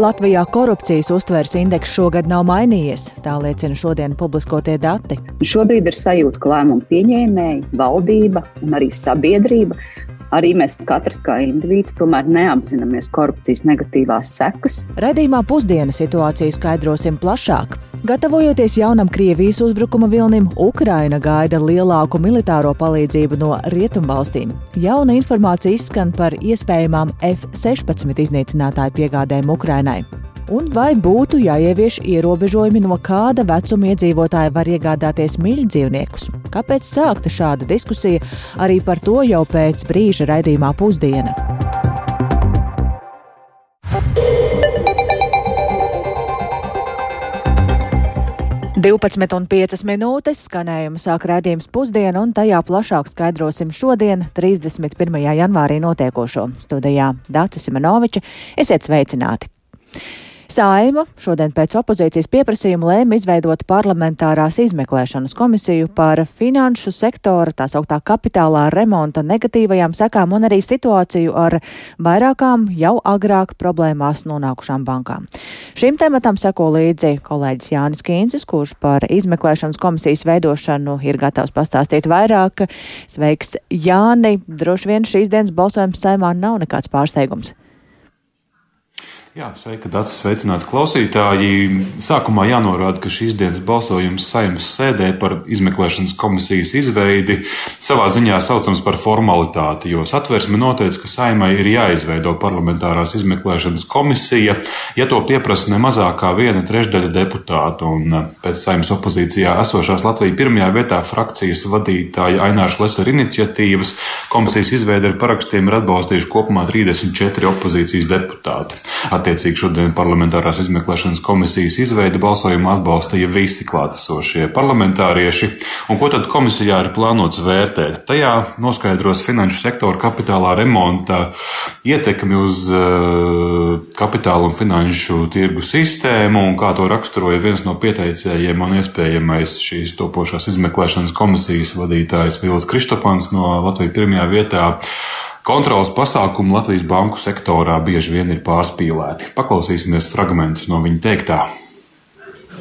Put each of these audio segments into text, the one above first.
Latvijā korupcijas uztveres indeks šogad nav mainījies, tā liecina šodien publiskotie dati. Šobrīd ir sajūta, ka lēmumu pieņēmēji, valdība un arī sabiedrība arī mēs katrs kā indivīds tomēr neapzināmies korupcijas negatīvās sekas. Redījumā pusdiena situāciju skaidrosim plašāk. Gatavojoties jaunam Krievijas uzbrukuma vilnim, Ukraina gaida lielāku militāro palīdzību no rietumvalstīm. Jauna informācija izskan par iespējamām F-16 iznīcinātāju piegādēm Ukrainai un vai būtu jāievieš ierobežojumi, no kāda vecuma iedzīvotāji var iegādāties mīļdzīvniekus. Kāpēc sākta šāda diskusija? Arī par to jau pēc brīža raidījumā pusdiena. Divpadsmit un piecas minūtes skanējuma sāk redzējums pusdiena, un tajā plašāk skaidrosim šodien, 31. janvārī notiekošo studijā Dācis Simenoviča. Esiet sveicināti! Saima šodien pēc opozīcijas pieprasījuma lēma izveidot parlamentārās izmeklēšanas komisiju par finanšu sektora tā sauktā kapitālā remonta negatīvajām sekām un arī situāciju ar vairākām jau agrāk problēmās nonākušām bankām. Šim tematam seko līdzi kolēģis Jānis Kīncis, kurš par izmeklēšanas komisijas veidošanu ir gatavs pastāstīt vairāk. Sveiks, Jāni! Droši vien šīs dienas balsojums saimā nav nekāds pārsteigums. Jā, sveika, Dārts, sveicināti klausītāji. Sākumā jānorāda, ka šīs dienas balsojums saimnes sēdē par izmeklēšanas komisijas izveidi savā ziņā saucams par formalitāti, jo satversme noteica, ka saimai ir jāizveido parlamentārās izmeklēšanas komisija, ja to pieprasa ne mazāk kā viena trešdaļa deputātu. Un eh, pēc saimnes opozīcijā esošās Latvijas pirmajā vietā frakcijas vadītāja Aināša Lesera iniciatīvas komisijas izveide ar parakstiem ir atbalstījuši kopumā 34 opozīcijas deputāti. Attiecīgi šodien parlamentārās izmeklēšanas komisijas izveidi balsojumu atbalstīja visi klātesošie parlamentārieši. Un ko tad komisijā ir plānots vērtēt? Tajā noskaidros finanšu sektora kapitālā remonta ietekmi uz uh, kapitālu un finanšu tirgu sistēmu un kā to raksturoja viens no pieteicējiem un iespējamais šīs topošās izmeklēšanas komisijas vadītājs Vils Kristopans no Latvijas pirmajā vietā. Kontrolas pasākumi Latvijas banku sektorā bieži vien ir pārspīlēti. Paklausīsimies fragmentus no viņa teiktā.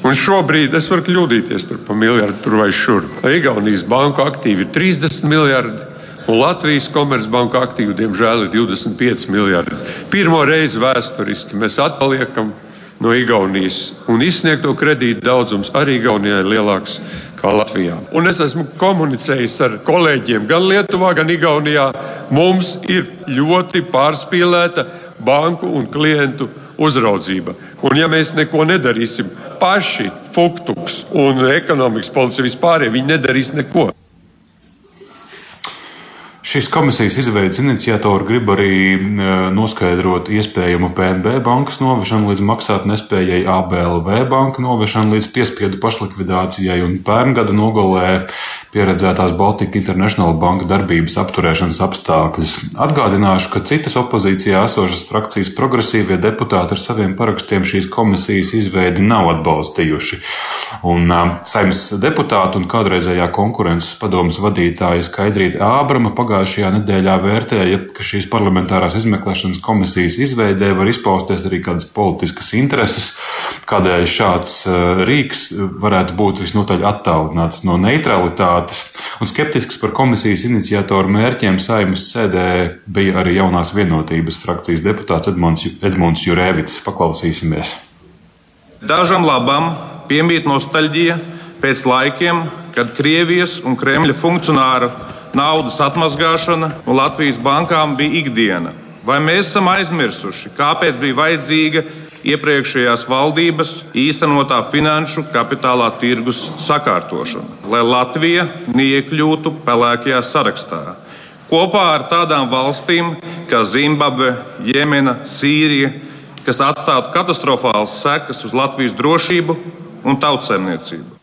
Un šobrīd es varu kļūdīties par miljardu tur vai šur. Igaunijas banku aktīvi ir 30 miljardi, un Latvijas komercbanku aktīvi, diemžēl, ir 25 miljardi. Pirmo reizi vēsturiski mēs atpaliekam no Igaunijas, un izsniegto kredītu daudzums arī Igaunijai ir lielāks kā Latvijā. Un es esmu komunicējis ar kolēģiem gan Lietuvā, gan Igaunijā. Mums ir ļoti pārspīlēta banku un klientu uzraudzība. Un, ja mēs neko nedarīsim paši, Fuktuks un ekonomikas policija vispār, viņi nedarīs neko. Šīs komisijas izveidas iniciatori grib arī e, noskaidrot iespējamu PNB bankas novešanu līdz maksāt nespējai, ABLV banka novešanu līdz piespiedu pašlikvidācijai un pērngada nogalē pieredzētās Baltika International banka darbības apturēšanas apstākļus. Atgādināšu, ka citas opozīcijā esošas frakcijas progresīvie deputāti ar saviem parakstiem šīs komisijas izveidi nav atbalstījuši. Un saimnes deputāti un kādreizējā konkurences padomas vadītāja Skaidrīta Ābrama pagājušajā nedēļā vērtēja, ka šīs parlamentārās izmeklēšanas komisijas izveidē var izpausties arī kādas politiskas intereses, kādēļ šāds rīks varētu būt visnotaļ attālināts no neutralitātes. Un skeptisks par komisijas iniciatoru mērķiem saimas sēdē bija arī jaunās vienotības frakcijas deputāts Edmunds, Edmunds Jurēvits. Paklausīsimies! Dažam labam piemīt nostalģija pēc laikiem, kad Krievijas un Kremļa funkcionāru naudas atmazgāšana no Latvijas bankām bija ikdiena. Vai mēs esam aizmirsuši, kāpēc bija vajadzīga iepriekšējās valdības īstenotā finanšu kapitālā tirgus sakārtošana, lai Latvija neiekļūtu pelēkajā sarakstā. Kopā ar tādām valstīm kā Zimbabve, Jemena, Sīrija, kas atstātu katastrofālas sekas uz Latvijas drošību un tautsēmniecību.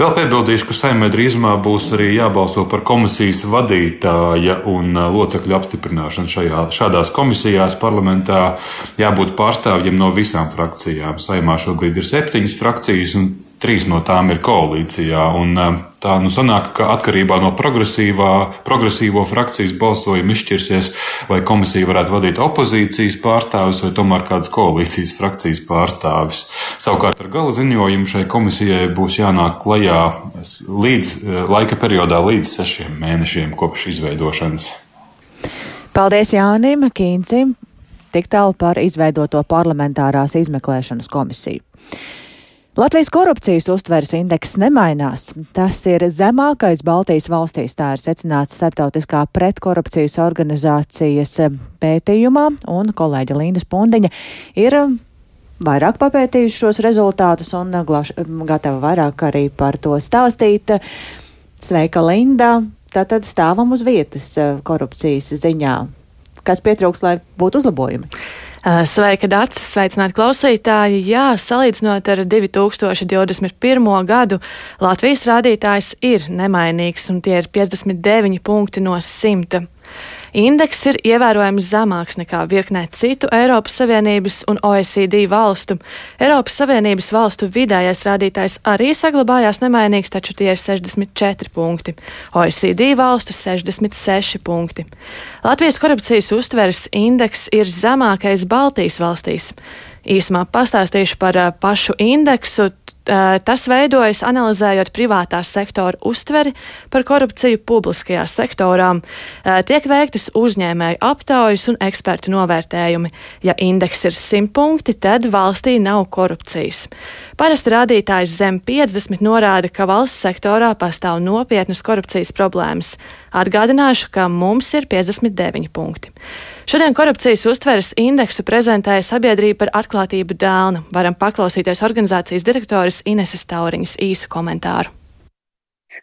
Vēl piebildīšu, ka saimē drīzumā būs arī jābalso par komisijas vadītāja un locekļu apstiprināšanu šajā, šādās komisijās. Parlamentā jābūt pārstāvjiem no visām frakcijām. Saimā šobrīd ir septiņas frakcijas, un trīs no tām ir koalīcijā. Un, tā nu sanāk, ka atkarībā no progresīvo frakcijas balsojuma izšķirsies, vai komisija varētu vadīt opozīcijas pārstāvis vai tomēr kādas koalīcijas frakcijas pārstāvis. Savukārt ar gala ziņojumu šai komisijai būs jānāk klajā līdz laika periodā līdz sešiem mēnešiem kopš izveidošanas. Paldies Jānim Kīncim! Tik tālu par izveidoto parlamentārās izmeklēšanas komisiju. Latvijas korupcijas uztveres indeks nemainās. Tas ir zemākais Baltijas valstīs, tā ir secināts starptautiskā pretkorupcijas organizācijas pētījumā, un kolēģa Līna Spundiņa ir vairāk papētījuši šos rezultātus un glaš, gatava vairāk arī par to stāstīt. Sveika, Linda! Tātad stāvam uz vietas korupcijas ziņā kas pietrūks, lai būtu uzlabojumi? Sveika, Dārts! Sveicināti klausītāji! Jā, salīdzinot ar 2021. gadu, Latvijas rādītājs ir nemainīgs, un tie ir 59 punkti no 100. Indeks ir ievērojami zemāks nekā virknē citu Eiropas Savienības un OECD valstu. Eiropas Savienības valstu vidējais rādītājs arī saglabājās nemainīgs, taču tie ir 64 punkti. OECD valstu 66 punkti. Latvijas korupcijas uztveres indeks ir zemākais Baltijas valstīs. Īsumā pastāstīšu par pašu indeksu. Tas veidojas analizējot privātā sektora uztveri par korupciju publiskajā sektorā. Tiek veiktas uzņēmēju aptaujas un ekspertu novērtējumi. Ja indeks ir 100 punkti, tad valstī nav korupcijas. Parasti rādītājs zem 50 norāda, ka valsts sektorā pastāv nopietnas korupcijas problēmas. Atgādināšu, ka mums ir 59 punkti. Šodien korupcijas uztveres indeksu prezentēja sabiedrība par atklātību dēlnu. Varam paklausīties organizācijas direktoras Ineses Tauriņas īsu komentāru.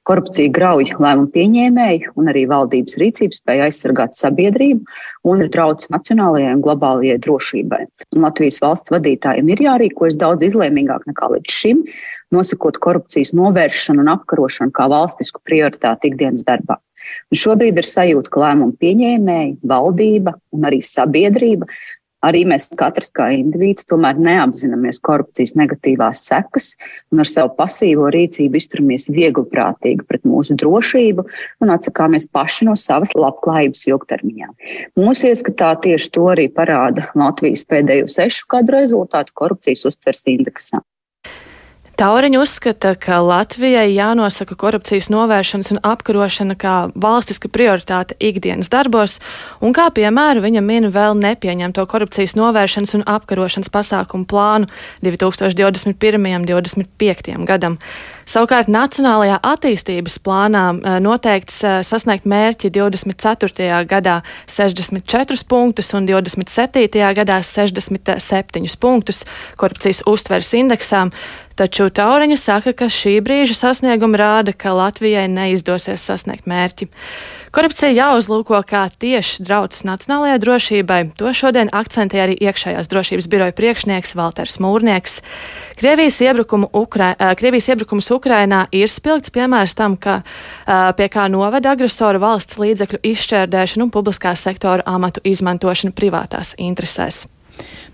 Korupcija grauj lēmumu pieņēmēju un arī valdības rīcības spēja aizsargāt sabiedrību un ir trauc nacionālajai un globālajai drošībai. Un Latvijas valsts vadītājiem ir jārīkojas daudz izlēmīgāk nekā līdz šim, nosakot korupcijas novēršanu un apkarošanu kā valstisku prioritāti ikdienas darbā. Un šobrīd ir sajūta, ka lēmumu pieņēmēji, valdība un arī sabiedrība, arī mēs katrs kā indivīds tomēr neapzināmies korupcijas negatīvās sekas un ar savu pasīvo rīcību izturamies viegliprātīgi pret mūsu drošību un atsakāmies paši no savas labklājības ilgtermiņā. Mūsu ieskatā tieši to arī parāda Latvijas pēdējo sešu gadu rezultātu korupcijas uztvers indeksā. Tauriņa uzskata, ka Latvijai jānosaka korupcijas novēršanas un apkarošana kā valstiska prioritāte ikdienas darbos, un kā piemēru viņa min vēl nepieņemto korupcijas novēršanas un apkarošanas pasākumu plānu 2021. un 2025. gadam. Savukārt Nacionālajā attīstības plānā eh, noteikts eh, sasniegt mērķi 24. gadā 64 punktus un 27. gadā 67 punktus korupcijas uztveres indeksām. Taču Tauriņa saka, ka šī brīža sasniegumi rāda, ka Latvijai neizdosies sasniegt mērķi. Korupcija jāuzlūko kā tieši drauds nacionālajai drošībai. To šodien akcentēja arī iekšējās drošības biroja priekšnieks Valters Mūrnieks. Krievijas, iebrukumu Ukra Krievijas iebrukums Ukrainā ir spilgts piemērs tam, ka, pie kā noveda agresoru valsts līdzekļu izšķērdēšanu un publiskā sektora amatu izmantošanu privātās interesēs.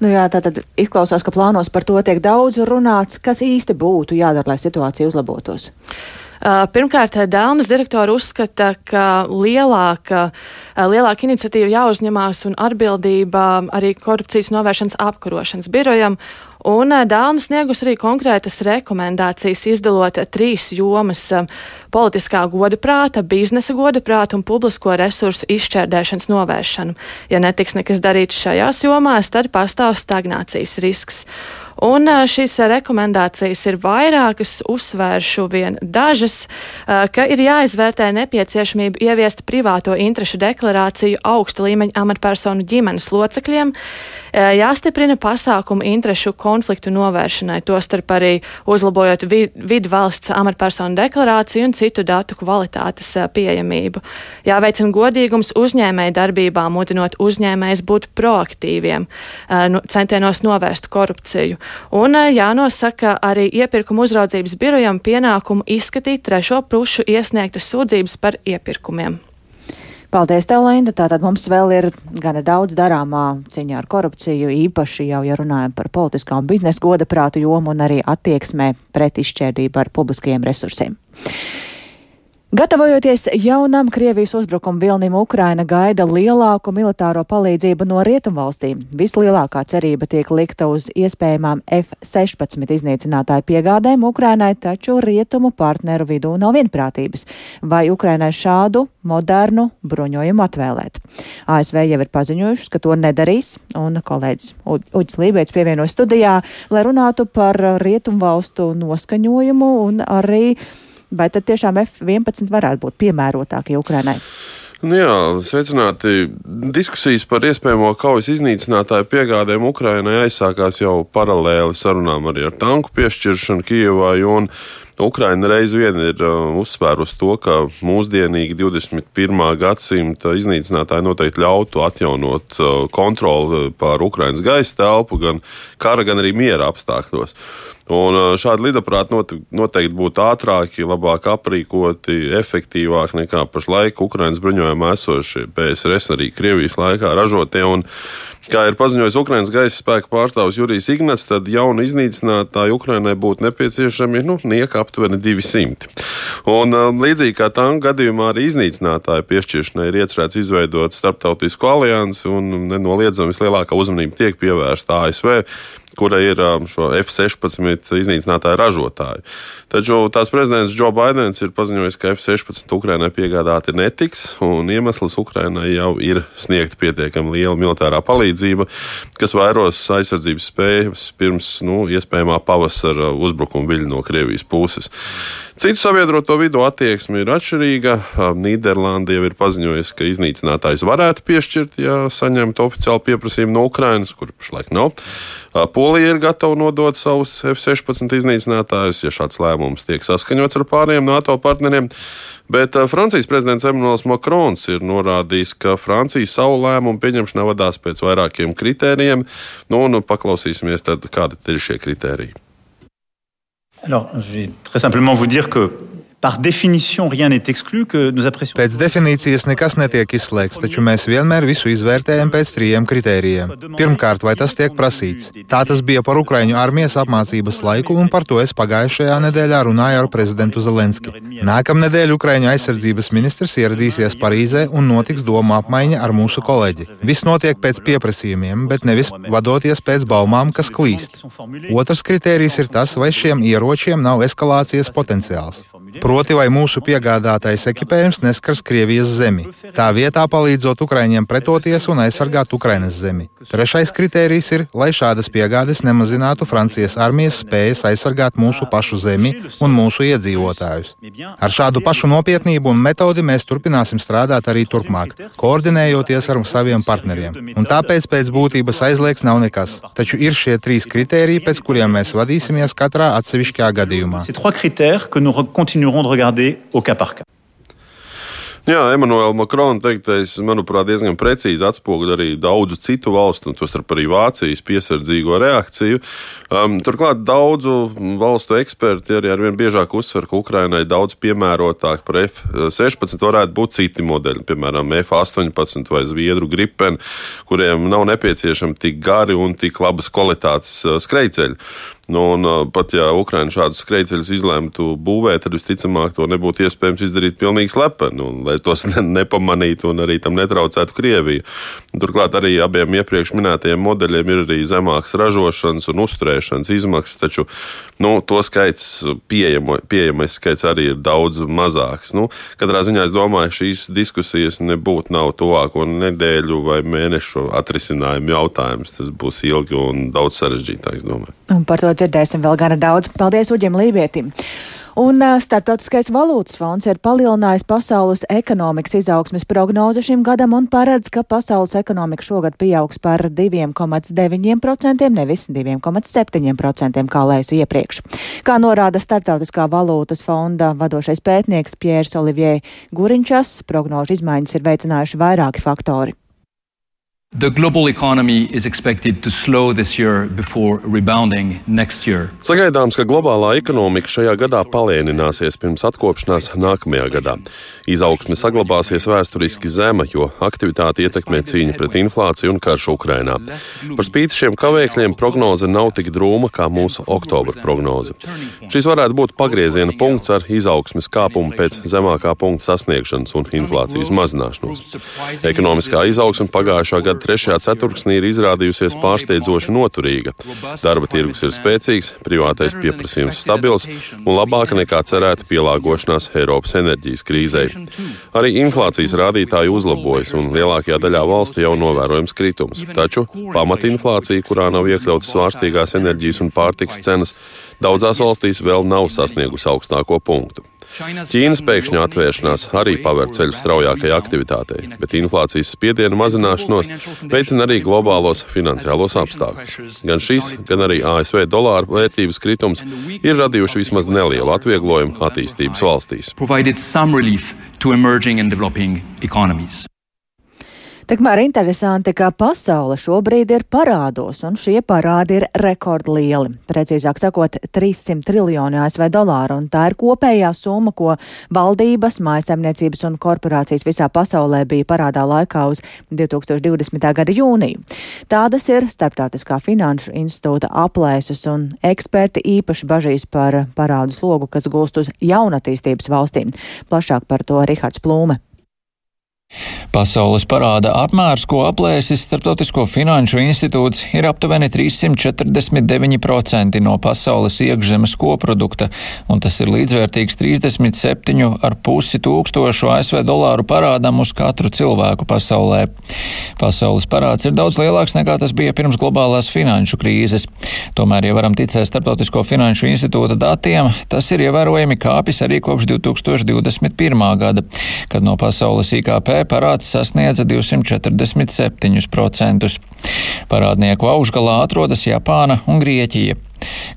Nu jā, tā tad izklausās, ka plānos par to tiek daudz runāts. Kas īsti būtu jādara, lai situācija uzlabotos? Uh, pirmkārt, Dēlnes direktora uzskata, ka lielāka, uh, lielāka iniciatīva jāuzņemās un atbildība arī korupcijas novēršanas apkarošanas birojam. Un uh, Dāna sniegus arī konkrētas rekomendācijas, izdalot trīs jomas - politiskā goda prāta, biznesa goda prāta un publisko resursu izšķērdēšanas novēršanu. Ja netiks nekas darīts šajās jomās, tad pastāv stagnācijas risks. Un šīs rekomendācijas ir vairākas, uzsvēršu vien dažas, ka ir jāizvērtē nepieciešamība ieviest privāto interešu deklarāciju augsta līmeņa amatpersonu ģimenes locekļiem, jāstiprina pasākumu interešu konfliktu novēršanai, tostarp arī uzlabojot vidu valsts amatpersonu deklarāciju un citu datu kvalitātes pieejamību. Jāveicina godīgums uzņēmēju darbībā, mudinot uzņēmējs būt proaktīviem, centienos novērst korupciju. Un eh, jānosaka arī iepirkuma uzraudzības birojam pienākumu izskatīt trešo pušu iesniegtas sūdzības par iepirkumiem. Paldies, tev, Linda. Tātad mums vēl ir gana daudz darāmā ciņā ar korupciju, īpaši jau, ja runājam par politiskā un biznesa goda prātu jomu un arī attieksmē pret izšķērdību ar publiskajiem resursiem. Gatavojoties jaunam Krievijas uzbrukuma vilnim, Ukraina gaida lielāku militāro palīdzību no rietumvalstīm. Vislielākā cerība tiek likta uz iespējamām F-16 iznīcinātāju piegādēm Ukrainai, taču rietumu partneru vidū nav vienprātības, vai Ukrainai šādu modernu bruņojumu atvēlēt. ASV jau ir paziņojušas, ka to nedarīs, un kolēģis Uģis Lībēts pievieno studijā, lai runātu par rietumvalstu noskaņojumu un arī Vai tad tiešām F-11 varētu būt piemērotākie Ukrainai? Nu jā, sveicināti. Diskusijas par iespējamo kaujas iznīcinātāju piegādēm Ukrainai aizsākās jau paralēli sarunām arī ar tanku piešķiršanu Kijevā. Ukraina reiz vien ir uh, uzsvērusi to, ka mūsdienīgi 21. gadsimta iznīcinātāji noteikti ļautu atjaunot uh, kontroli pār Ukrainas gaisa telpu gan kara, gan arī miera apstākļos. Un šādi lidaprāti noteikti būtu ātrāki, labāk aprīkoti, efektīvāki nekā pašlaik Ukraiņas bruņojumā esošie PSRS arī Krievijas laikā ražotie. Un, Kā ir paziņojis Ukraiņas gaisa spēka pārstāvis Jurijs Ignats, tad jaunu iznīcinātāju Ukraiņai būtu nepieciešami nu, nieka aptuveni 200. Un, līdzīgi kā tanku gadījumā, arī iznīcinātāju piešķiršanai ir iecerēts izveidot starptautisku aliansi, un nenoliedzami vislielākā uzmanība tiek pievērsta ASV kura ir um, šo F-16 iznīcinātāju ražotāju. Taču tās prezidents Joe Bidenis ir paziņojis, ka F-16 Ukrainai piegādāti netiks, un iemesls Ukrainai jau ir sniegta pietiekami liela militārā palīdzība, kas vairos aizsardzības spējas pirms nu, iespējamā pavasara uzbrukuma viļņa no Krievijas puses. Citu sabiedroto vidū attieksme ir atšķirīga. Nīderlanda jau ir paziņojusi, ka iznīcinātājs varētu piešķirt, ja saņemtu oficiālu pieprasījumu no Ukrainas, kur pašlaik nav. Polija ir gatava nodot savus F-16 iznīcinātājus, ja šāds lēmums tiek saskaņots ar pārējiem NATO partneriem. Bet Francijas prezidents Emmanuels Macrons ir norādījis, ka Francija savu lēmumu pieņemšanā vadās pēc vairākiem kritērijiem. Nu, nu, paklausīsimies, tad, kādi ir šie kritēriji. Alors, je vais très simplement vous dire que Par definīciju, rien n'est exclu, ka nous apprécions. Pēc definīcijas nekas netiek izslēgts, taču mēs vienmēr visu izvērtējam pēc trījiem kritērijiem. Pirmkārt, vai tas tiek prasīts? Tā tas bija par Ukraiņu armijas apmācības laiku, un par to es pagājušajā nedēļā runāju ar prezidentu Zelenski. Nākamnedēļ Ukraiņu aizsardzības ministrs ieradīsies Parīzē un notiks doma apmaiņa ar mūsu kolēģi. Viss notiek pēc pieprasījumiem, bet nevis vadoties pēc baumām, kas klīst. Otrs kritērijs ir tas, vai šiem ieročiem nav eskalācijas potenciāls. Proti, vai mūsu piegādātais ekipējums neskars Krievijas zemi. Tā vietā palīdzot Ukraiņiem pretoties un aizsargāt Ukrainas zemi. Trešais kritērijs ir, lai šādas piegādes nemazinātu Francijas armijas spējas aizsargāt mūsu pašu zemi un mūsu iedzīvotājus. Ar šādu pašu nopietnību un metodi mēs turpināsim strādāt arī turpmāk, koordinējoties ar saviem partneriem. Un tāpēc pēc būtības aizliegts nav nekas. Taču ir šie trīs kritēriji, pēc kuriem mēs vadīsimies katrā atsevišķajā gadījumā continuerons de regarder au cas par cas. Jā, Emanuela Makrona teiktais, manuprāt, diezgan precīzi atspoguļo arī daudzu citu valstu, un tostarp arī Vācijas piesardzīgo reakciju. Um, turklāt daudzu valstu eksperti arī arvien biežāk uzsver, ka Ukrainai daudz piemērotāk par F-16 varētu būt citi modeļi, piemēram, F-18 vai Zviedru Gripen, kuriem nav nepieciešami tik gari un tik labas kvalitātes uh, skrejceļi. Nu, un, pat ja Ukraiņa šādus skrejceļus izlemtu būvēt, tad visticamāk to nebūtu iespējams izdarīt pilnīgi slepeni, un, lai tos ne, nepamanītu un arī tam netraucētu Krieviju. Turklāt arī abiem iepriekš minētajiem modeļiem ir arī zemākas ražošanas un uzturēšanas izmaksas, taču nu, to skaits, pieejamo, pieejamais skaits arī ir daudz mazāks. Nu, katrā ziņā es domāju, šīs diskusijas nebūtu nav tuvāko nedēļu vai mēnešu atrisinājumu jautājums. Tas būs ilgi un daudz sarežģītāks, domāju. Par to dzirdēsim vēl gana daudz. Paldies Uģim Lībietim! Un Startautiskais valūtas fonds ir palielinājis pasaules ekonomikas izaugsmes prognozi šim gadam un paredz, ka pasaules ekonomika šogad pieaugs par 2,9%, nevis 2,7%, kā lēs iepriekš. Kā norāda Startautiskā valūtas fonda vadošais pētnieks Piers Olivier Guriņčas, prognožu izmaiņas ir veicinājuši vairāki faktori. The global economy is expected to slow this year before rebounding next year. Sagaidāms, ka globālā ekonomika šajā gadā palēnināsies pirms atkopšanās nākamajā gadā. Izaugsme saglabāsies vēsturiski zema, jo aktivitāte ietekmē cīņa pret inflāciju un karš Ukrainā. Par spīti šiem kavēkļiem prognoze nav tik drūma kā mūsu oktobra prognoze. Šis varētu būt pagrieziena punkts ar izaugsmes kāpumu pēc zemākā punkta sasniegšanas un inflācijas mazināšanos. Ekonomiskā izaugsme pagājušā gada trešajā ceturksnī ir izrādījusies pārsteidzoši noturīga. Darba tirgus ir spēcīgs, privātais pieprasījums stabils un labāka nekā cerēta pielāgošanās Eiropas enerģijas krīzei. Arī inflācijas rādītāji uzlabojas un lielākajā daļā valstu jau novērojams kritums. Taču pamatinflācija, kurā nav iekļautas svārstīgās enerģijas un pārtikas cenas, daudzās valstīs vēl nav sasniegusi augstāko punktu. Ķīnas pēkšņa atvēršanās arī paver ceļu straujākai aktivitātei, bet inflācijas spiediena mazināšanos veicina arī globālos finansiālos apstākļus. Gan šis, gan arī ASV dolāra vērtības kritums ir radījuši vismaz nelielu atvieglojumu attīstības valstīs. Tikmēr interesanti, ka pasaule šobrīd ir parādos, un šie parādi ir rekordlieli. Precīzāk sakot, 300 triljoni ASV dolāru, un tā ir kopējā summa, ko valdības, mājasemniecības un korporācijas visā pasaulē bija parādā laikā uz 2020. gada jūniju. Tādas ir Starptautiskā finanšu institūta aplēses, un eksperti īpaši bažīs par parādu slogu, kas gulst uz jaunatīstības valstīm. Plašāk par to Rihards Plūme. Pasaules parāda apmērs, ko aplēsis Startautisko finanšu institūts, ir aptuveni 349% no pasaules iekšzemes koprodukta, un tas ir līdzvērtīgs 37,5 tūkstošu ASV dolāru parādam uz katru cilvēku pasaulē. Pasaules parāds ir daudz lielāks nekā tas bija pirms globālās finanšu krīzes. Tomēr, ja varam ticēt Startautisko finanšu institūta datiem, tas ir ievērojami kāpis arī kopš 2021. gada, kad no pasaules IKP parāds sasniedza 247%. Parādnieku augšgalā atrodas Japāna un Grieķija.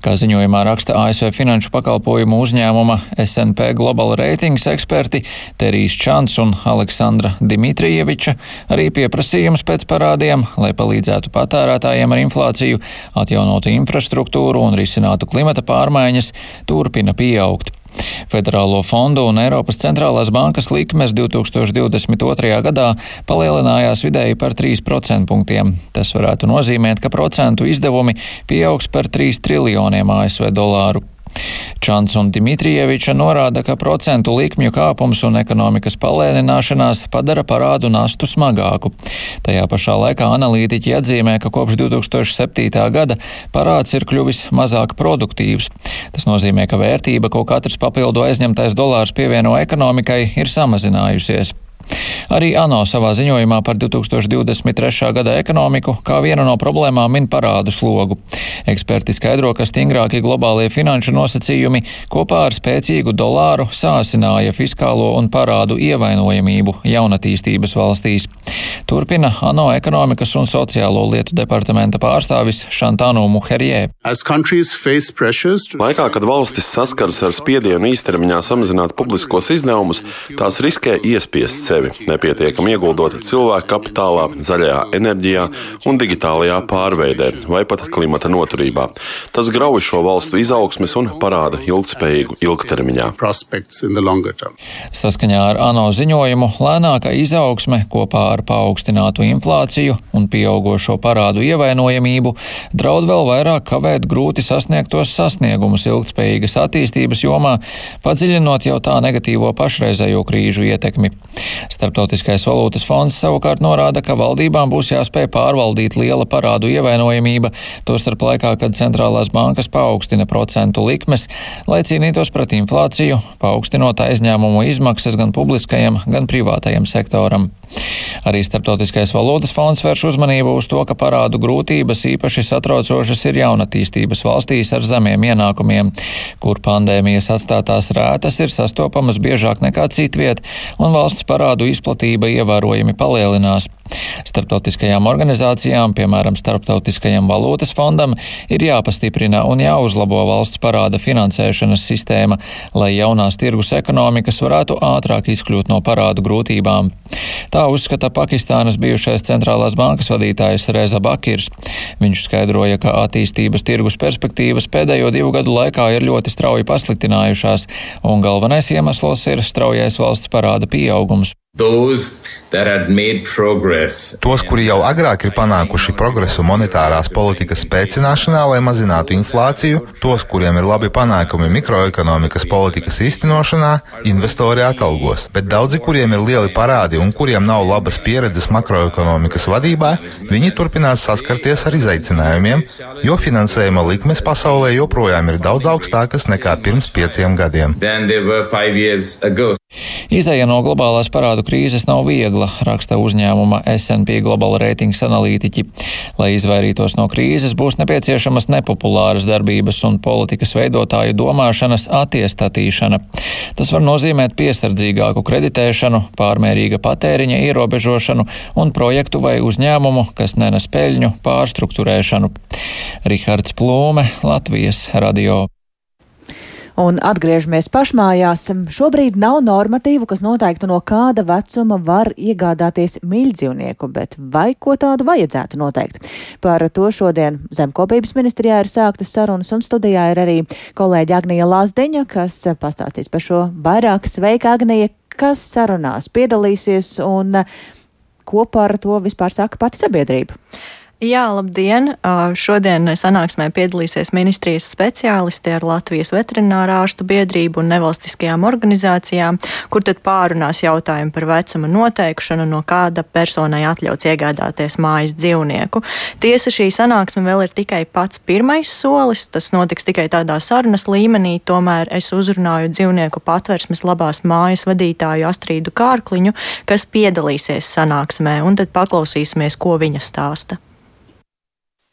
Kā ziņojumā raksta ASV finanšu pakalpojumu uzņēmuma SNP Global Ratings eksperti Terijs Čants un Aleksandra Dimitrijeviča, arī pieprasījums pēc parādiem, lai palīdzētu patērētājiem ar inflāciju, atjaunotu infrastruktūru un risinātu klimata pārmaiņas, turpina pieaugt. Federālo fondu un Eiropas centrālās bankas likmes 2022. gadā palielinājās vidēji par 3% punktiem. Tas varētu nozīmēt, ka procentu izdevumi pieaugs par 3 triljoniem ASV dolāru. Čants un Dimitrijeviča norāda, ka procentu likmju kāpums un ekonomikas palēnināšanās padara parādu nastu smagāku. Tajā pašā laikā analītiķi atzīmē, ka kopš 2007. gada parāds ir kļuvis mazāk produktīvs. Tas nozīmē, ka vērtība, ko katrs papildu aizņemtais dolārs pievieno ekonomikai, ir samazinājusies. Arī ANO savā ziņojumā par 2023. gada ekonomiku kā vienu no problēmām min parādu slogu. Eksperti skaidro, ka stingrākie globālie finanšu nosacījumi kopā ar spēcīgu dolāru sāsināja fiskālo un parādu ievainojamību jaunatīstības valstīs. Turpina ANO ekonomikas un sociālo lietu departamenta pārstāvis Šantānu Muherjē. Laikā, kad valstis saskaras ar spiedienu īstermiņā samazināt publiskos izdevumus, tās riskē iespiest sevi nepietiekami ieguldot cilvēku kapitālā, zaļajā enerģijā un digitālajā pārveidē vai pat klimata noturībā. Tas grauj šo valstu izaugsmes un parāda ilgspējīgu ilgtermiņā. Saskaņā ar ANO ziņojumu lēnāka izaugsme kopā ar paaugstinātu inflāciju un pieaugošo parādu ievainojamību draud vēl vairāk kavēt grūti sasniegtos sasniegumus ilgspējīgas attīstības jomā, padziļinot jau tā negatīvo pašreizējo krīžu ietekmi. Starptautiskais valūtas fonds savukārt norāda, ka valdībām būs jāspēj pārvaldīt liela parādu ievainojamība, tostarp laikā, kad centrālās bankas paaugstina procentu likmes, lai cīnītos pret inflāciju, paaugstinot aizņēmumu izmaksas gan publiskajam, gan privātajam sektoram. Arī Startautiskais valūtas fonds vērš uzmanību uz to, ka parādu grūtības īpaši satraucošas ir jaunatīstības valstīs ar zemiem ienākumiem, kur pandēmijas atstātās rētas ir sastopamas biežāk nekā citviet, un valsts parādu izplatība ievērojami palielinās. Starptautiskajām organizācijām, piemēram, Starptautiskajam valūtas fondam, ir jāpastiprina un jāuzlabo valsts parāda finansēšanas sistēma, lai jaunās tirgus ekonomikas varētu ātrāk izkļūt no parādu grūtībām. Tā uzskata Pakistānas bijušais centrālās bankas vadītājs Reza Bakirs. Viņš skaidroja, ka attīstības tirgus perspektīvas pēdējo divu gadu laikā ir ļoti strauji pasliktinājušās, un galvenais iemesls ir straujais valsts parāda pieaugums. Tos, kuri jau agrāk ir panākuši progresu monetārās politikas spēcināšanā, lai mazinātu inflāciju, tos, kuriem ir labi panākumi mikroekonomikas politikas īstenošanā, investori atalgos, bet daudzi, kuriem ir lieli parādi un kuriem nav labas pieredzes makroekonomikas vadībā, viņi turpinās saskarties ar izaicinājumiem, jo finansējuma likmes pasaulē joprojām ir daudz augstākas nekā pirms pieciem gadiem. Izeja no globālās parādu krīzes nav viegla, raksta uzņēmuma S&P Global Ratings analītiķi. Lai izvairītos no krīzes, būs nepieciešamas nepopulāras darbības un politikas veidotāju domāšanas attiestatīšana. Tas var nozīmēt piesardzīgāku kreditēšanu, pārmērīga patēriņa ierobežošanu un projektu vai uzņēmumu, kas nenes peļņu, pārstruktūrēšanu. Rihards Plūme, Latvijas radio. Un atgriežamies pašmājās. Šobrīd nav normatīvu, kas noteiktu, no kāda vecuma var iegādāties mīļdzīvnieku, bet vai ko tādu vajadzētu noteikt? Par to šodien Zemkopības ministrijā ir sāktas sarunas, un studijā ir arī kolēģi Agnija Lazdeņa, kas pastāstīs par šo vairāk. Sveika, Agnija! Kas sarunās piedalīsies un ko par to vispār saka pati sabiedrība? Jā, labdien! Šodien sanāksmē piedalīsies ministrijas speciālisti ar Latvijas veterinārā ārstu biedrību un nevalstiskajām organizācijām, kur tad pārunās jautājumu par vecuma noteikšanu, no kāda personai atļauts iegādāties mājas dzīvnieku. Tiesa šī sanāksme vēl ir tikai pats pirmais solis, tas notiks tikai tādā sarunas līmenī, tomēr es uzrunāju dzīvnieku patversmes labās mājas vadītāju Astrīdu Kārkliņu, kas piedalīsies sanāksmē, un tad paklausīsimies, ko viņa stāsta.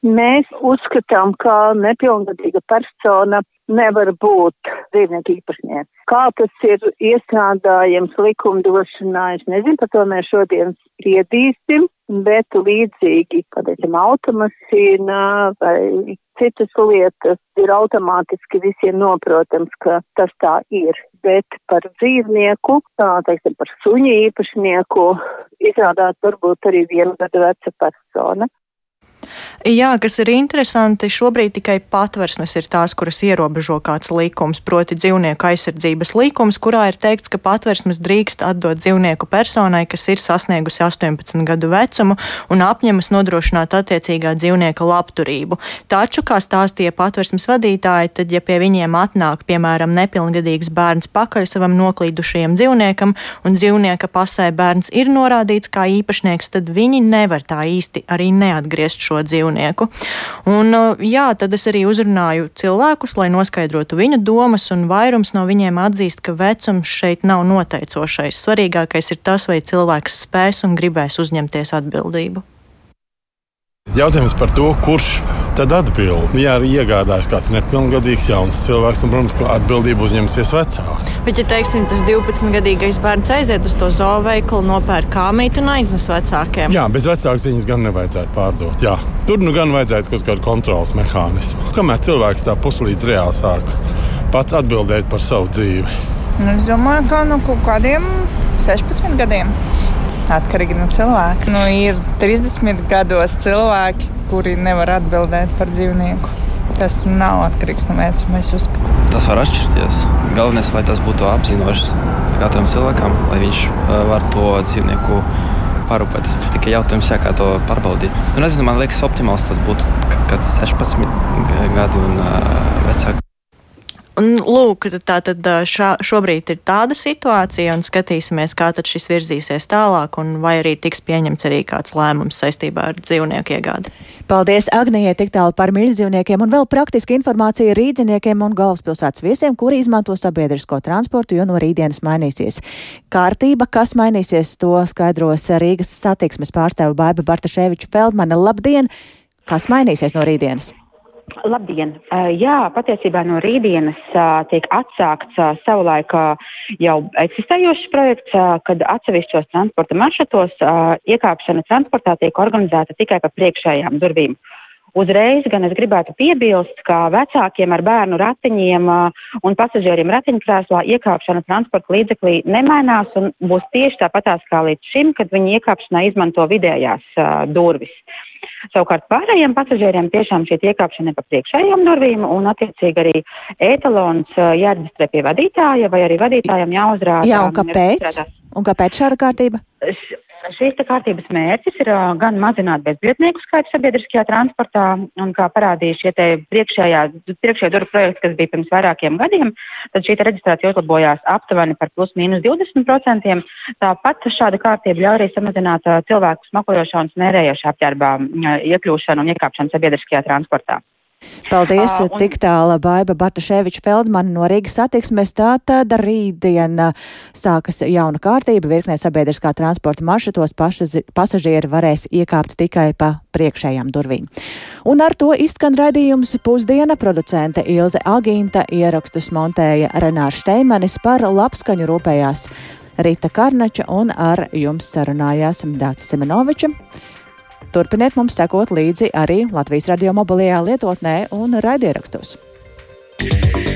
Mēs uzskatām, ka nepilngadīga persona nevar būt dzīvnieku īpašnieks. Kā tas ir iestrādājams likumdošanā, es nezinu, par to mēs šodien spriedīsim, bet līdzīgi, kad esam automašīnā vai citas lietas, ir automātiski visiem noprotams, ka tas tā ir. Bet par dzīvnieku, tā teiksim, par suņu īpašnieku, izrādās varbūt arī viena gada veca persona. Jā, kas ir interesanti, šobrīd tikai patversmes ir tās, kuras ierobežo kāds likums, proti dzīvnieku aizsardzības likums, kurā ir teikts, ka patversmes drīkst atdot dzīvnieku personai, kas ir sasniegusi 18 gadu vecumu un apņemas nodrošināt attiecīgā dzīvnieka labturību. Taču, kā stāstīja patversmes vadītāji, tad, ja pie viņiem atnāk, piemēram, nepilngadīgs bērns pakaļ savam noklīdušajam dzīvniekam un dzīvnieka pasē bērns ir norādīts kā īpašnieks, tad viņi nevar tā īsti arī neatgriezt šo dzīvnieku. Un, uh, jā, tad es arī uzrunāju cilvēkus, lai noskaidrotu viņu domas, un vairums no viņiem atzīst, ka vecums šeit nav noteicošais. Svarīgākais ir tas, vai cilvēks spēs un gribēs uzņemties atbildību. Jautājums par to, kurš tad atbild. Ja arī iegādājas kāds nepilngadīgs jauns cilvēks, tad, protams, ka atbildību uzņemsies vecāki. Bet, ja teiksim, tas 12-gadīgais bērns aiziet uz to zooveikalu, nopērk kāmīti un aiznes vecākiem. Jā, bez vecāku ziņas gan nevajadzētu pārdot. Jā. Tur nu gan vajadzētu kaut kādu kontrolas mehānismu. Kamēr cilvēks tā puslīdz reāli sāk pats atbildēt par savu dzīvi. Nu, es domāju, ka no kaut kādiem 16 gadiem. Atkarīgi no cilvēka. Nu, ir 30 gados cilvēki, kuri nevar atbildēt par dzīvnieku. Tas nav atkarīgs no vecuma, mēs uzskatām. Tas var atšķirties. Galvenais, lai tas būtu apzinošs katram cilvēkam, lai viņš uh, var to dzīvnieku parūpēties. Tikai jautājums, jā, kā to pārbaudīt. Nu, nezinu, man liekas, optimāls būtu kāds 16 gadi un uh, vecāki. Un, lūk, tā tad šā, šobrīd ir tāda situācija, un skatīsimies, kā tad šis virzīsies tālāk, un vai arī tiks pieņemts arī kāds lēmums saistībā ar dzīvnieku iegādi. Paldies Agnijai tik tālu par mīļdzīvniekiem, un vēl praktiska informācija rīdziniekiem un galvaspilsētas viesiem, kuri izmanto sabiedrisko transportu, jo no rītdienas mainīsies. Kārtība, kas mainīsies, to skaidros Rīgas satiksmes pārstāvu Baiba Bartaševiča Feldmane. Labdien! Kas mainīsies no rītdienas? Labdien! Jā, patiesībā no rītdienas tiek atsākts savulaik jau eksistējošs projekts, kad atsevišķos transporta maršrutos iekāpšana transportā tiek organizēta tikai pa priekšējām durvīm. Uzreiz gan es gribētu piebilst, ka vecākiem ar bērnu ratiņiem un pasažieriem ratiņkrēslā iekāpšana transporta līdzeklī nemainās un būs tieši tāpatās kā līdz šim, kad viņi iekāpšanā izmanto vidējās uh, durvis. Savukārt pārējiem pasažieriem tiešām šī iekāpšana pa priekšējām durvīm un attiecīgi arī etalons jāreģistrē pie vadītāja vai arī vadītājam jāuzrāda. Jā, un kāpēc? Un kāpēc šāda kārtība? Šīs kārtības mērķis ir gan mazināt bezbiednieku skaitu sabiedriskajā transportā, un kā parādīja šie priekšējā durvju projekti, kas bija pirms vairākiem gadiem, tad šī reģistrācija uzlabojās aptuveni par plus mīnus 20%. Tāpat šāda kārtība ļauj arī samazināt cilvēku smakojošā un smērējošā apģērbā iekļūšanu un iekāpšanu sabiedriskajā transportā. Paldies, uh, un... tik tāla Baiba Bartaševiča Feldmana no Rīgas satiksmes. Tātad rītdien sākas jauna kārtība. Virknē sabiedriskā transporta maršrutos pasažieri varēs iekāpt tikai pa priekšējām durvīm. Un ar to izskan raidījums pusdiena producente Ilze Agīnta ierakstus montēja Renārs Šteimanis par labskaņu rūpējās Rita Karnača un ar jums sarunājās Dācis Semenoviča. Turpiniet mums sekot līdzi arī Latvijas radio mobilajā lietotnē un raidierakstos. Yeah.